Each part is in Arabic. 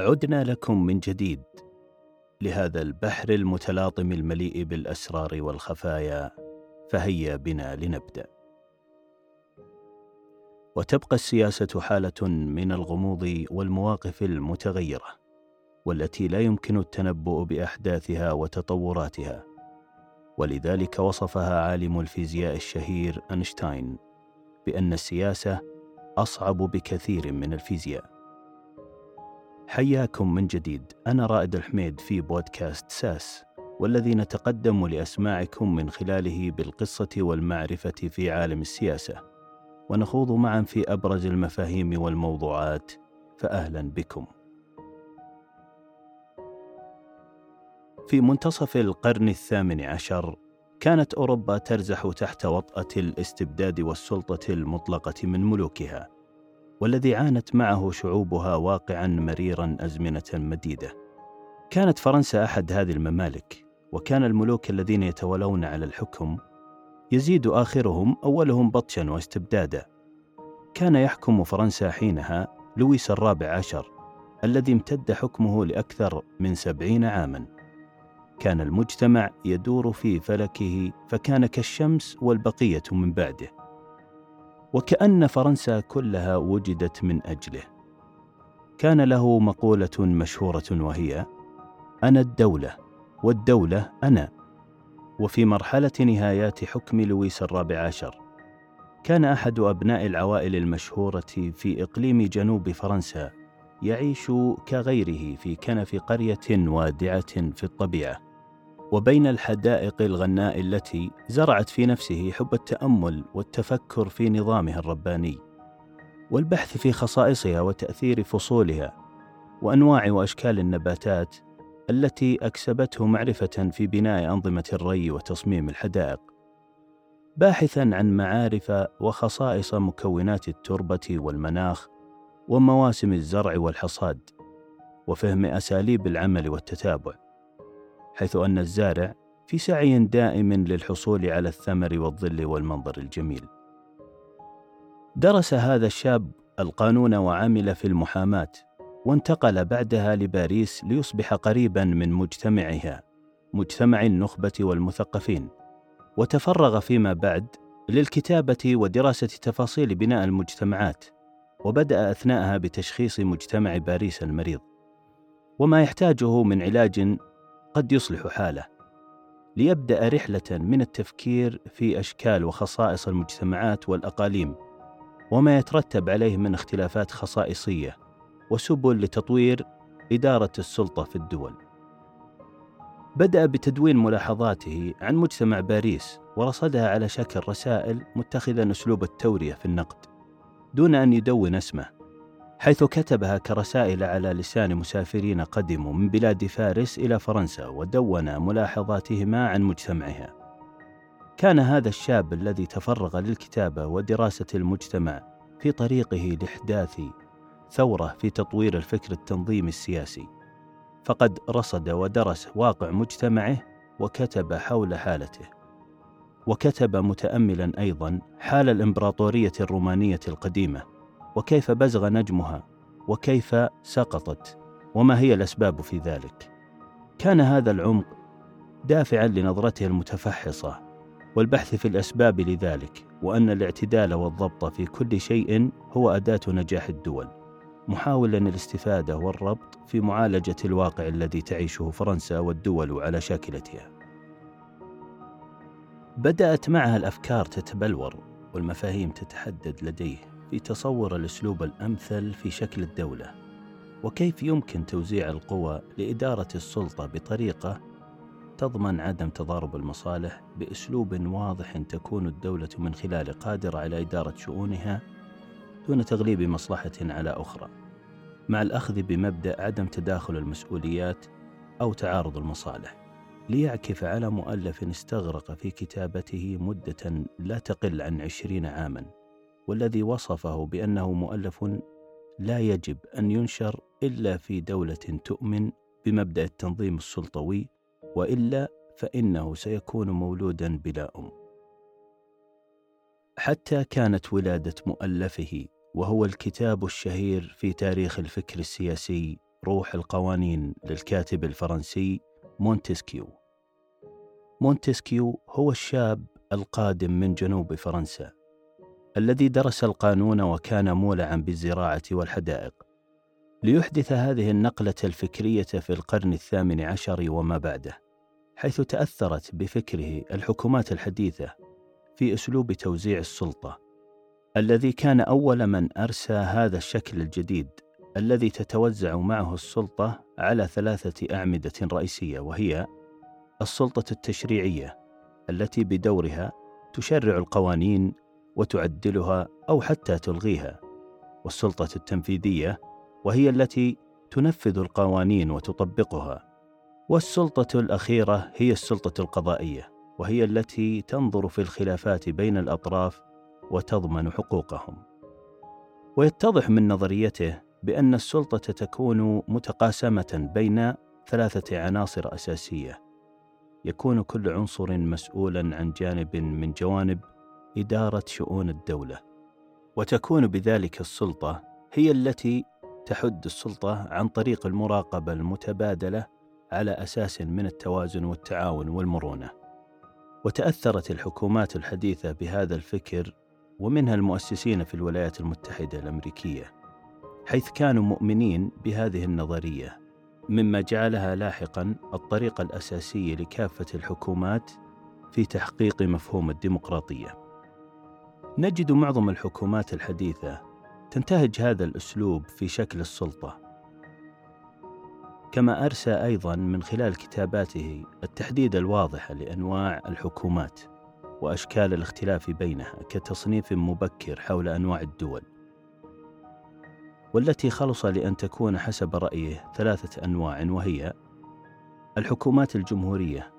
عدنا لكم من جديد لهذا البحر المتلاطم المليء بالأسرار والخفايا فهيا بنا لنبدأ. وتبقى السياسة حالة من الغموض والمواقف المتغيرة والتي لا يمكن التنبؤ بأحداثها وتطوراتها. ولذلك وصفها عالم الفيزياء الشهير أينشتاين بأن السياسة أصعب بكثير من الفيزياء. حياكم من جديد. أنا رائد الحميد في بودكاست ساس والذي نتقدم لأسماعكم من خلاله بالقصة والمعرفة في عالم السياسة. ونخوض معا في أبرز المفاهيم والموضوعات. فاهلا بكم. في منتصف القرن الثامن عشر كانت أوروبا ترزح تحت وطأة الاستبداد والسلطة المطلقة من ملوكها. والذي عانت معه شعوبها واقعا مريرا أزمنة مديدة. كانت فرنسا أحد هذه الممالك وكان الملوك الذين يتولون على الحكم يزيد آخرهم أولهم بطشا واستبدادا. كان يحكم فرنسا حينها لويس الرابع عشر الذي امتد حكمه لأكثر من سبعين عاما. كان المجتمع يدور في فلكه فكان كالشمس والبقية من بعده. وكأن فرنسا كلها وجدت من أجله. كان له مقولة مشهورة وهي أنا الدولة والدولة أنا. وفي مرحلة نهايات حكم لويس الرابع عشر كان أحد أبناء العوائل المشهورة في إقليم جنوب فرنسا يعيش كغيره في كنف قرية وادعة في الطبيعة. وبين الحدائق الغناء التي زرعت في نفسه حب التأمل والتفكر في نظامها الرباني والبحث في خصائصها وتأثير فصولها وأنواع وأشكال النباتات التي أكسبته معرفة في بناء أنظمة الري وتصميم الحدائق. باحثا عن معارف وخصائص مكونات التربة والمناخ ومواسم الزرع والحصاد وفهم أساليب العمل والتتابع. حيث أن الزارع في سعي دائم للحصول على الثمر والظل والمنظر الجميل. درس هذا الشاب القانون وعمل في المحاماة، وانتقل بعدها لباريس ليصبح قريبا من مجتمعها، مجتمع النخبة والمثقفين، وتفرغ فيما بعد للكتابة ودراسة تفاصيل بناء المجتمعات، وبدأ أثناءها بتشخيص مجتمع باريس المريض، وما يحتاجه من علاج قد يصلح حاله. ليبدأ رحلة من التفكير في أشكال وخصائص المجتمعات والأقاليم وما يترتب عليه من اختلافات خصائصية وسبل لتطوير إدارة السلطة في الدول. بدأ بتدوين ملاحظاته عن مجتمع باريس ورصدها على شكل رسائل متخذا أسلوب التورية في النقد دون أن يدون اسمه. حيث كتبها كرسائل على لسان مسافرين قدموا من بلاد فارس إلى فرنسا ودون ملاحظاتهما عن مجتمعها. كان هذا الشاب الذي تفرغ للكتابة ودراسة المجتمع في طريقه لإحداث ثورة في تطوير الفكر التنظيمي السياسي، فقد رصد ودرس واقع مجتمعه وكتب حول حالته. وكتب متأملا أيضا حال الإمبراطورية الرومانية القديمة وكيف بزغ نجمها وكيف سقطت وما هي الأسباب في ذلك. كان هذا العمق دافعا لنظرته المتفحصة والبحث في الأسباب لذلك وأن الاعتدال والضبط في كل شيء هو أداة نجاح الدول محاولا الاستفادة والربط في معالجة الواقع الذي تعيشه فرنسا والدول على شاكلتها. بدأت معها الأفكار تتبلور والمفاهيم تتحدد لديه. في تصور الأسلوب الأمثل في شكل الدولة وكيف يمكن توزيع القوى لإدارة السلطة بطريقة تضمن عدم تضارب المصالح بأسلوب واضح تكون الدولة من خلاله قادرة على إدارة شؤونها دون تغليب مصلحة على أخرى مع الأخذ بمبدأ عدم تداخل المسؤوليات أو تعارض المصالح ليعكف على مؤلف استغرق في كتابته مدة لا تقل عن عشرين عاما. والذي وصفه بأنه مؤلف لا يجب أن ينشر إلا في دولة تؤمن بمبدأ التنظيم السلطوي وإلا فإنه سيكون مولودا بلا أم. حتى كانت ولادة مؤلفه وهو الكتاب الشهير في تاريخ الفكر السياسي روح القوانين للكاتب الفرنسي مونتسكيو مونتسكيو هو الشاب القادم من جنوب فرنسا الذي درس القانون وكان مولعا بالزراعة والحدائق. ليحدث هذه النقلة الفكرية في القرن الثامن عشر وما بعده حيث تأثرت بفكره الحكومات الحديثة في أسلوب توزيع السلطة الذي كان أول من أرسى هذا الشكل الجديد الذي تتوزع معه السلطة على ثلاثة أعمدة رئيسية وهي السلطة التشريعية التي بدورها تشرع القوانين وتعدلها أو حتى تلغيها. والسلطة التنفيذية وهي التي تنفذ القوانين وتطبقها. والسلطة الأخيرة هي السلطة القضائية وهي التي تنظر في الخلافات بين الأطراف وتضمن حقوقهم. ويتضح من نظريته بأن السلطة تكون متقاسمة بين ثلاثة عناصر أساسية. يكون كل عنصر مسؤولا عن جانب من جوانب إدارة شؤون الدولة وتكون بذلك السلطة هي التي تحد السلطة عن طريق المراقبة المتبادلة على أساس من التوازن والتعاون والمرونة وتأثرت الحكومات الحديثة بهذا الفكر ومنها المؤسسين في الولايات المتحدة الأمريكية حيث كانوا مؤمنين بهذه النظرية مما جعلها لاحقا الطريقة الأساسية لكافة الحكومات في تحقيق مفهوم الديمقراطية. نجد معظم الحكومات الحديثة تنتهج هذا الأسلوب في شكل السلطة. كما أرسى أيضا من خلال كتاباته التحديد الواضح لأنواع الحكومات وأشكال الاختلاف بينها كتصنيف مبكر حول أنواع الدول. والتي خلص لأن تكون حسب رأيه ثلاثة أنواع وهي الحكومات الجمهورية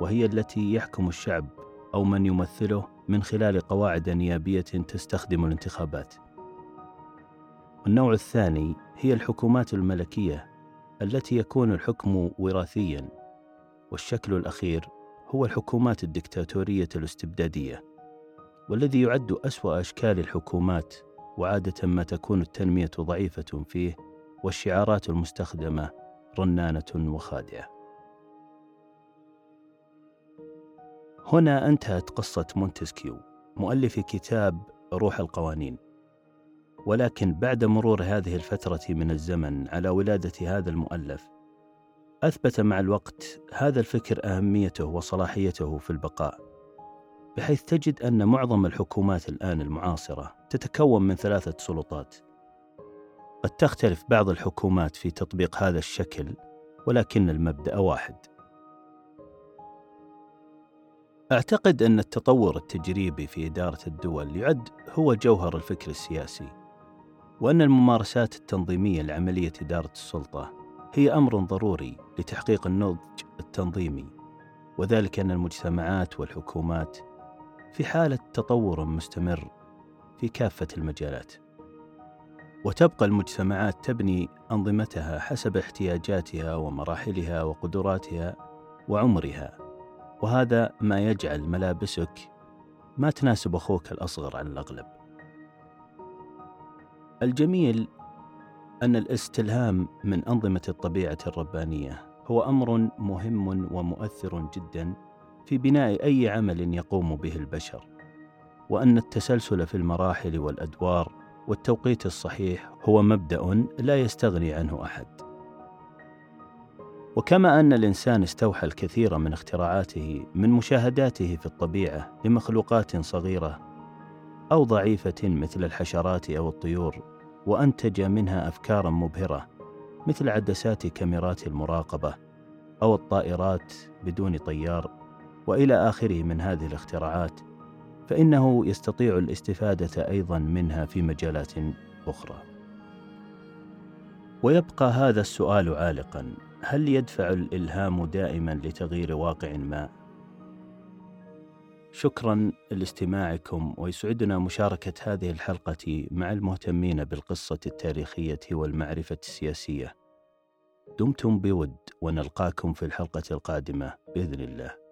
وهي التي يحكم الشعب أو من يمثله من خلال قواعد نيابية تستخدم الانتخابات. والنوع الثاني هي الحكومات الملكية التي يكون الحكم وراثيا والشكل الأخير هو الحكومات الدكتاتورية الاستبدادية والذي يعد أسوأ أشكال الحكومات وعادة ما تكون التنمية ضعيفة فيه والشعارات المستخدمة رنانة وخادعة. هنا أنتهت قصة مونتسكيو مؤلف كتاب روح القوانين. ولكن بعد مرور هذه الفترة من الزمن على ولادة هذا المؤلف، أثبت مع الوقت هذا الفكر أهميته وصلاحيته في البقاء. بحيث تجد أن معظم الحكومات الآن المعاصرة تتكون من ثلاثة سلطات. قد تختلف بعض الحكومات في تطبيق هذا الشكل، ولكن المبدأ واحد. أعتقد أن التطور التجريبي في إدارة الدول يعد هو جوهر الفكر السياسي، وأن الممارسات التنظيمية لعملية إدارة السلطة هي أمر ضروري لتحقيق النضج التنظيمي، وذلك أن المجتمعات والحكومات في حالة تطور مستمر في كافة المجالات. وتبقى المجتمعات تبني أنظمتها حسب احتياجاتها ومراحلها وقدراتها وعمرها، وهذا ما يجعل ملابسك ما تناسب أخوك الأصغر على الأغلب. الجميل أن الاستلهام من أنظمة الطبيعة الربانية هو أمر مهم ومؤثر جدا في بناء أي عمل يقوم به البشر وأن التسلسل في المراحل والأدوار والتوقيت الصحيح هو مبدأ لا يستغني عنه أحد وكما أن الإنسان استوحى الكثير من اختراعاته من مشاهداته في الطبيعة لمخلوقات صغيرة أو ضعيفة مثل الحشرات أو الطيور وأنتج منها أفكارا مبهرة مثل عدسات كاميرات المراقبة أو الطائرات بدون طيار وإلى آخره من هذه الاختراعات فإنه يستطيع الاستفادة أيضا منها في مجالات أخرى. ويبقى هذا السؤال عالقا هل يدفع الإلهام دائما لتغيير واقع ما؟ شكرا لاستماعكم ويسعدنا مشاركة هذه الحلقة مع المهتمين بالقصة التاريخية والمعرفة السياسية. دمتم بود ونلقاكم في الحلقة القادمة بإذن الله.